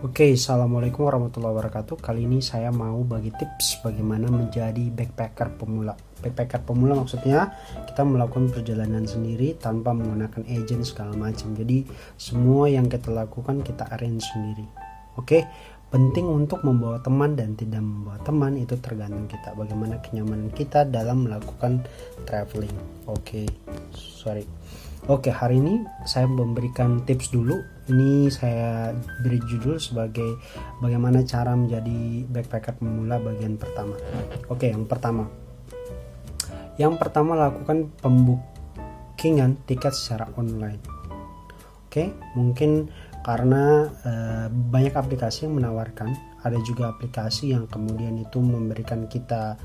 Oke, assalamualaikum warahmatullahi wabarakatuh. Kali ini saya mau bagi tips bagaimana menjadi backpacker pemula. Backpacker pemula maksudnya kita melakukan perjalanan sendiri tanpa menggunakan agent segala macam. Jadi semua yang kita lakukan kita arrange sendiri. Oke, penting untuk membawa teman dan tidak membawa teman itu tergantung kita. Bagaimana kenyamanan kita dalam melakukan traveling. Oke, sorry. Oke, hari ini saya memberikan tips dulu. Ini saya beri judul sebagai bagaimana cara menjadi backpacker pemula bagian pertama. Oke, yang pertama. Yang pertama lakukan pembukingan tiket secara online. Oke, mungkin karena e, banyak aplikasi yang menawarkan, ada juga aplikasi yang kemudian itu memberikan kita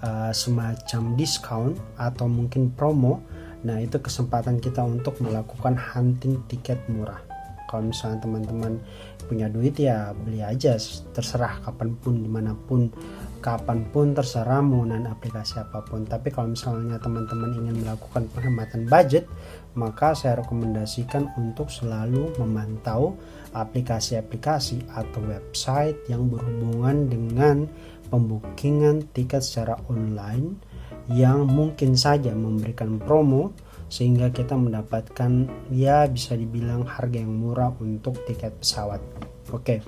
e, semacam diskon atau mungkin promo Nah, itu kesempatan kita untuk melakukan hunting tiket murah. Kalau misalnya teman-teman punya duit ya beli aja, terserah kapan pun, di mana pun, kapan pun terserah menggunakan aplikasi apa pun. Tapi kalau misalnya teman-teman ingin melakukan penghematan budget, maka saya rekomendasikan untuk selalu memantau aplikasi-aplikasi atau website yang berhubungan dengan pembukingan tiket secara online yang mungkin saja memberikan promo sehingga kita mendapatkan ya bisa dibilang harga yang murah untuk tiket pesawat. Oke.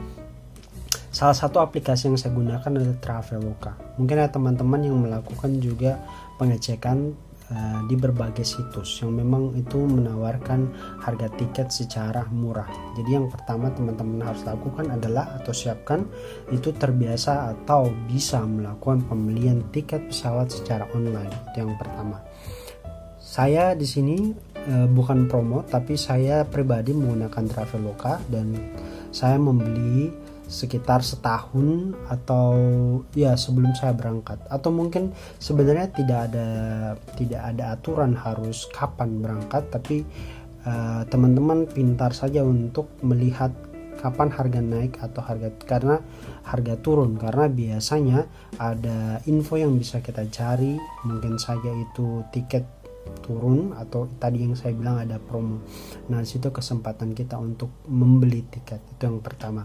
Salah satu aplikasi yang saya gunakan adalah Traveloka. Mungkin ada teman-teman yang melakukan juga pengecekan uh, di berbagai situs yang memang itu menawarkan harga tiket secara murah. Jadi yang pertama teman-teman harus lakukan adalah atau siapkan itu terbiasa atau bisa melakukan pembelian tiket pesawat secara online. Itu yang pertama. Saya di sini uh, bukan promo tapi saya pribadi menggunakan Traveloka dan saya membeli sekitar setahun atau ya sebelum saya berangkat. Atau mungkin sebenarnya tidak ada tidak ada aturan harus kapan berangkat tapi eh, teman-teman uh, pintar saja untuk melihat kapan harga naik atau harga karena harga turun. Karena biasanya ada info yang bisa kita cari mungkin saja itu tiket turun atau tadi yang saya bilang ada promo. Nah, situ kesempatan kita untuk membeli tiket itu yang pertama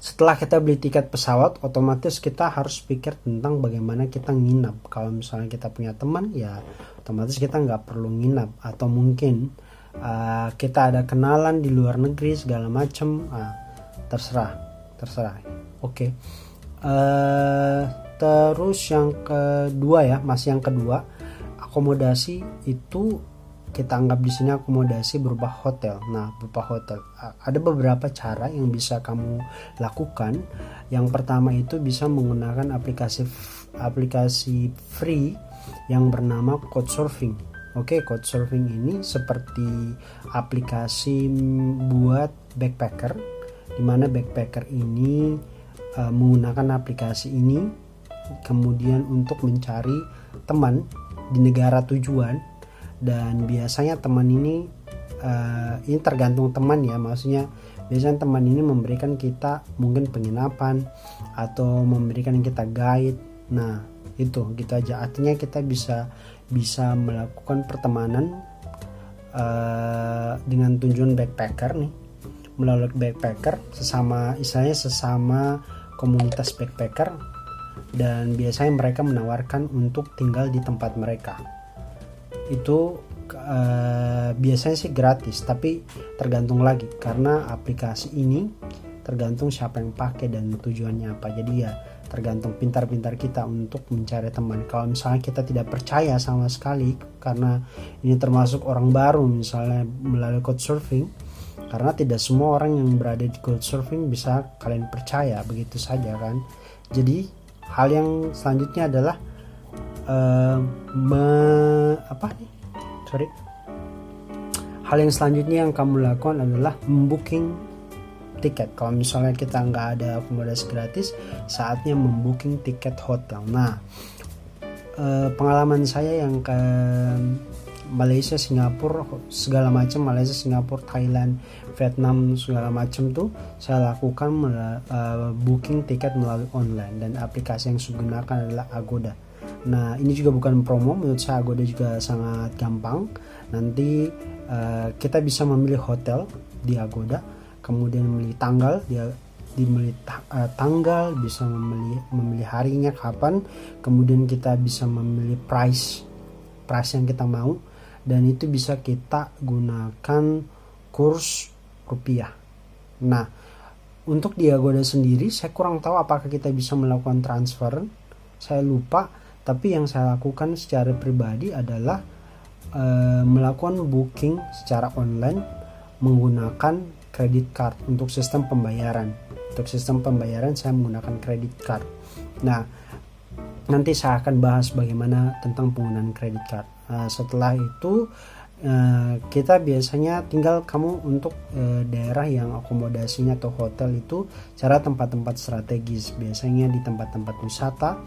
setelah kita beli tiket pesawat otomatis kita harus pikir tentang bagaimana kita nginap. Kalau misalnya kita punya teman ya otomatis kita nggak perlu nginap. Atau mungkin uh, kita ada kenalan di luar negeri segala macam uh, terserah terserah. Oke. Okay. uh, terus yang kedua ya masih yang kedua akomodasi itu kita anggap di sini akomodasi berupa hotel. Nah, berupa hotel ada beberapa cara yang bisa kamu lakukan. Yang pertama itu bisa menggunakan aplikasi aplikasi free yang bernama Couchsurfing. Oke, Couchsurfing ini seperti aplikasi buat backpacker di mana backpacker ini uh, menggunakan aplikasi ini kemudian untuk mencari teman di negara tujuan dan biasanya teman ini uh, ini tergantung teman ya. Maksudnya biasanya teman ini memberikan kita mungkin penginapan atau memberikan kita guide. Nah itu gitu aja. Artinya kita bisa bisa melakukan pertemanan uh, dengan tujuan backpacker nih. Melalui backpacker sesama istilahnya sesama komunitas backpacker. Dan biasanya mereka menawarkan untuk tinggal di tempat mereka itu uh, biasanya sih gratis tapi tergantung lagi. Karena aplikasi ini tergantung siapa yang pakai dan tujuannya apa. Jadi ya tergantung pintar-pintar kita untuk mencari teman. Kalau misalnya kita tidak percaya sama sekali karena ini termasuk orang baru misalnya melalui code surfing karena tidak semua orang yang berada di code surfing bisa kalian percaya begitu saja kan. Jadi hal yang selanjutnya adalah me, apa? Nih sorry. Hal yang selanjutnya yang kamu lakukan adalah membooking tiket. Kalau misalnya kita nggak ada akomodasi gratis saatnya membooking tiket hotel. Nah uh, pengalaman saya yang ke Malaysia, Singapura, segala macam Malaysia, Singapura, Thailand, Vietnam segala macam tuh saya lakukan uh, booking tiket melalui online. Dan aplikasi yang saya gunakan adalah Agoda. Nah ini juga bukan promo menurut saya Agoda juga sangat gampang. Nanti uh, kita bisa memilih hotel di Agoda kemudian memilih tanggal dia dimilih ta- uh, tanggal bisa memilih memilih harinya kapan kemudian kita bisa memilih price price yang kita mau dan itu bisa kita gunakan kurs rupiah nah untuk di Agoda sendiri saya kurang tahu apakah kita bisa melakukan transfer saya lupa tapi yang saya lakukan secara pribadi adalah uh, melakukan booking secara online menggunakan kredit card untuk sistem pembayaran untuk sistem pembayaran saya menggunakan kredit card. Nah, nanti saya akan bahas bagaimana tentang penggunaan kredit card. Uh, setelah itu uh, kita biasanya tinggal kamu untuk daerah yang akomodasinya atau hotel itu cara tempat-tempat strategis. Biasanya di tempat-tempat wisata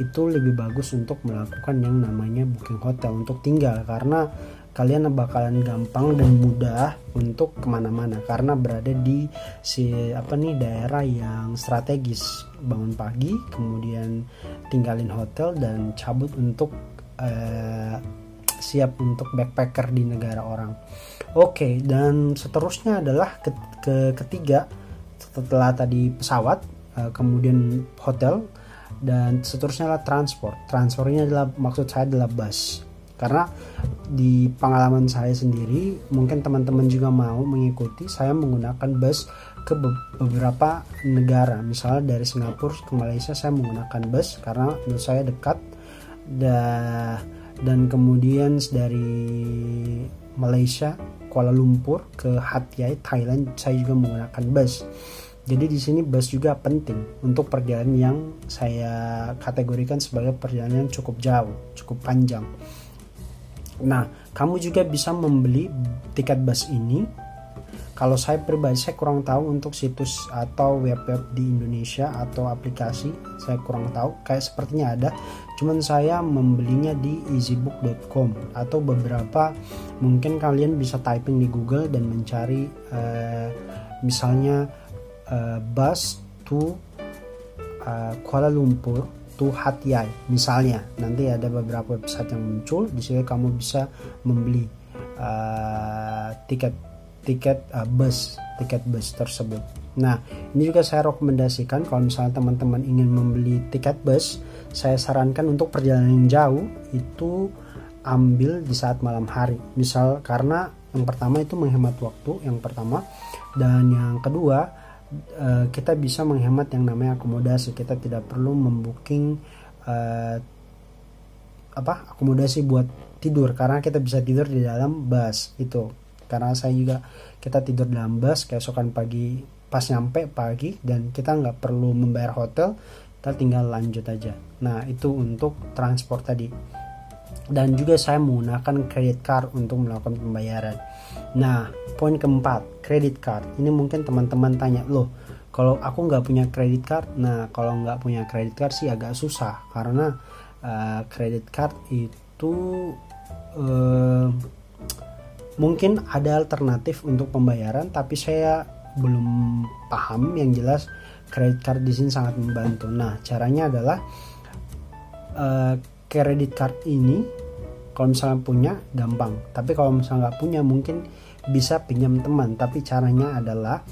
itu lebih bagus untuk melakukan yang namanya booking hotel untuk tinggal. Karena kalian bakalan gampang dan mudah untuk ke mana-mana. Karena berada di si apa nih daerah yang strategis. Bangun pagi kemudian tinggalin hotel dan cabut untuk uh, siap untuk backpacker di negara orang. Oke okay, dan seterusnya adalah ke, ke ketiga. Setelah tadi pesawat uh, kemudian hotel dan seterusnya adalah transport. Transportnya adalah maksud saya adalah bus. Karena di pengalaman saya sendiri mungkin teman-teman juga mau mengikuti saya menggunakan bus ke beberapa negara. Misalnya dari Singapura ke Malaysia saya menggunakan bus karena menurut saya dekat. Dan kemudian dari Malaysia Kuala Lumpur ke Hat Yai Thailand saya juga menggunakan bus jadi di sini bus juga penting untuk perjalanan yang saya kategorikan sebagai perjalanan yang cukup jauh cukup panjang Nah, kamu juga bisa membeli tiket bus ini. Kalau saya pribadi saya kurang tahu untuk situs atau web-web di Indonesia atau aplikasi, saya kurang tahu. Kayak sepertinya ada, cuman saya membelinya di easybook.com atau beberapa mungkin kalian bisa typing di Google dan mencari uh, misalnya uh, bus to uh, Kuala Lumpur to Hatyai misalnya. Nanti ada beberapa website yang muncul di sini kamu bisa membeli uh, tiket tiket uh, bus tiket bus tersebut. Nah ini juga saya rekomendasikan kalau misalnya teman-teman ingin membeli tiket bus saya sarankan untuk perjalanan jauh itu ambil di saat malam hari. Misal karena yang pertama itu menghemat waktu yang pertama. Dan yang kedua uh, kita bisa menghemat yang namanya akomodasi. Kita tidak perlu membooking uh, apa akomodasi buat tidur. Karena kita bisa tidur di dalam bus itu karena saya juga kita tidur dalam bus keesokan pagi pas nyampe pagi dan kita nggak perlu membayar hotel kita tinggal lanjut aja. Nah itu untuk transport tadi dan juga saya menggunakan credit card untuk melakukan pembayaran Nah, poin keempat, credit card. Ini mungkin teman-teman tanya, loh, kalau aku nggak punya credit card, nah kalau nggak punya credit card sih agak susah karena uh, credit card itu uh, mungkin ada alternatif untuk pembayaran, tapi saya belum paham. Yang jelas credit card di sini sangat membantu. Nah, caranya adalah uh, credit card ini kalau misalnya punya gampang. Tapi kalau misalnya nggak punya mungkin bisa pinjam teman. Tapi caranya adalah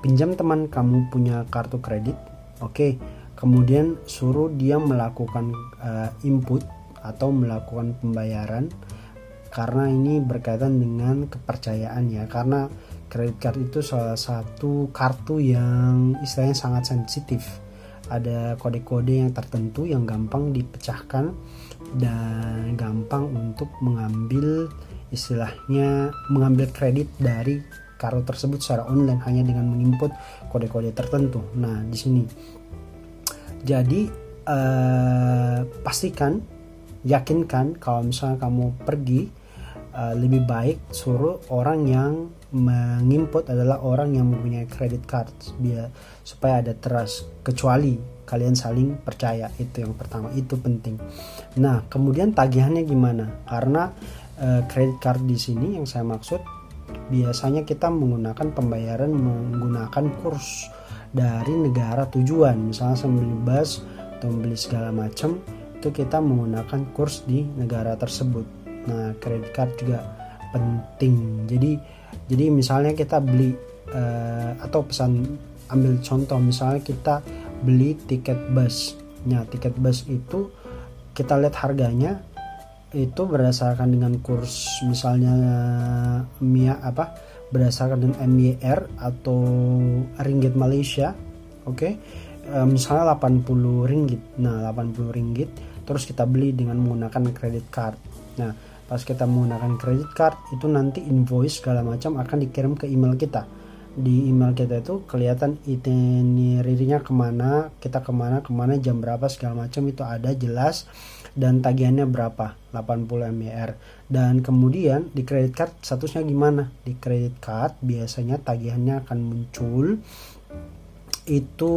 pinjam teman kamu punya kartu kredit oke. Okay. kemudian suruh dia melakukan uh, input atau melakukan pembayaran karena ini berkaitan dengan kepercayaan ya. Karena kredit card itu salah satu kartu yang istilahnya sangat sensitif ada kode-kode yang tertentu yang gampang dipecahkan dan gampang untuk mengambil istilahnya mengambil kredit dari kartu tersebut secara online hanya dengan menginput kode-kode tertentu. Nah, di sini. Jadi uh, pastikan yakinkan kalau misalnya kamu pergi uh, lebih baik suruh orang yang menginput adalah orang yang mempunyai credit card biar supaya ada trust. Kecuali kalian saling percaya itu yang pertama itu penting. Nah kemudian tagihannya gimana? Karena uh, credit card di sini yang saya maksud biasanya kita menggunakan pembayaran menggunakan kurs dari negara tujuan. Misalnya saya membeli bus atau membeli segala macam itu kita menggunakan kurs di negara tersebut. Nah credit card juga penting. Jadi jadi misalnya kita beli uh, atau pesan ambil contoh misalnya kita beli tiket bus. Nah tiket bus itu kita lihat harganya itu berdasarkan dengan kurs misalnya Mia apa berdasarkan dengan MYR atau ringgit Malaysia oke? Okay? e, misalnya 80 ringgit. Nah 80 ringgit terus kita beli dengan menggunakan kredit card. Nah pas kita menggunakan kredit card itu nanti invoice segala macam akan dikirim ke email kita. Di email kita itu kelihatan itinerary-nya ke mana kita ke mana ke mana jam berapa segala macam itu ada jelas dan tagihannya berapa 80 MBR dan kemudian di credit card statusnya gimana? Di credit card biasanya tagihannya akan muncul itu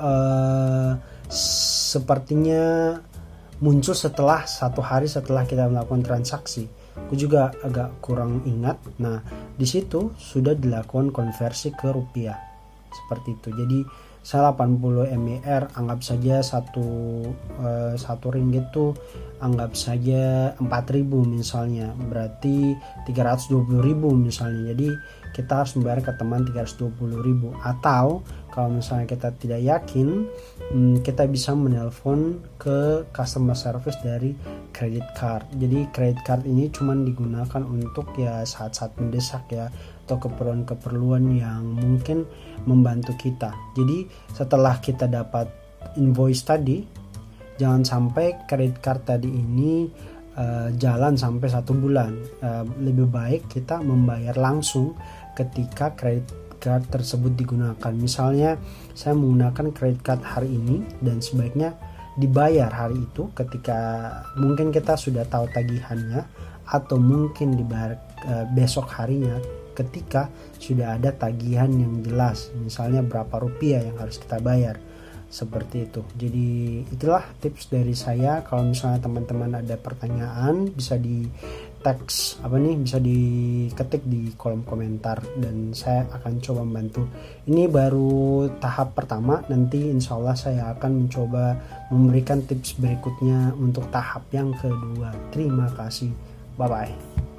uh, sepertinya muncul setelah satu hari setelah kita melakukan transaksi. Aku juga agak kurang ingat. Nah di situ sudah dilakukan konversi ke rupiah. Seperti itu. Jadi saya 80 MIR anggap saja satu uh, satu ringgit tuh anggap saja 4000 misalnya. Berarti 320.000 misalnya. Jadi kita harus membayar ke teman 320.000 atau kalau misalnya kita tidak yakin hmm, kita bisa menelpon ke customer service dari credit card. Jadi credit card ini cuma digunakan untuk ya saat-saat mendesak ya atau keperluan-keperluan yang mungkin membantu kita. Jadi setelah kita dapat invoice tadi jangan sampai credit card tadi ini uh, jalan sampai satu bulan. Uh, lebih baik kita membayar langsung ketika credit card tersebut digunakan. Misalnya saya menggunakan credit card hari ini dan sebaiknya dibayar hari itu ketika mungkin kita sudah tahu tagihannya atau mungkin dibayar e, besok harinya ketika sudah ada tagihan yang jelas misalnya berapa rupiah yang harus kita bayar. Seperti itu. Jadi itulah tips dari saya. Kalau misalnya teman-teman ada pertanyaan bisa di teks apa nih bisa diketik di kolom komentar. Dan saya akan coba membantu. Ini baru tahap pertama. Nanti insya Allah saya akan mencoba memberikan tips berikutnya untuk tahap yang kedua. Terima kasih. Bye bye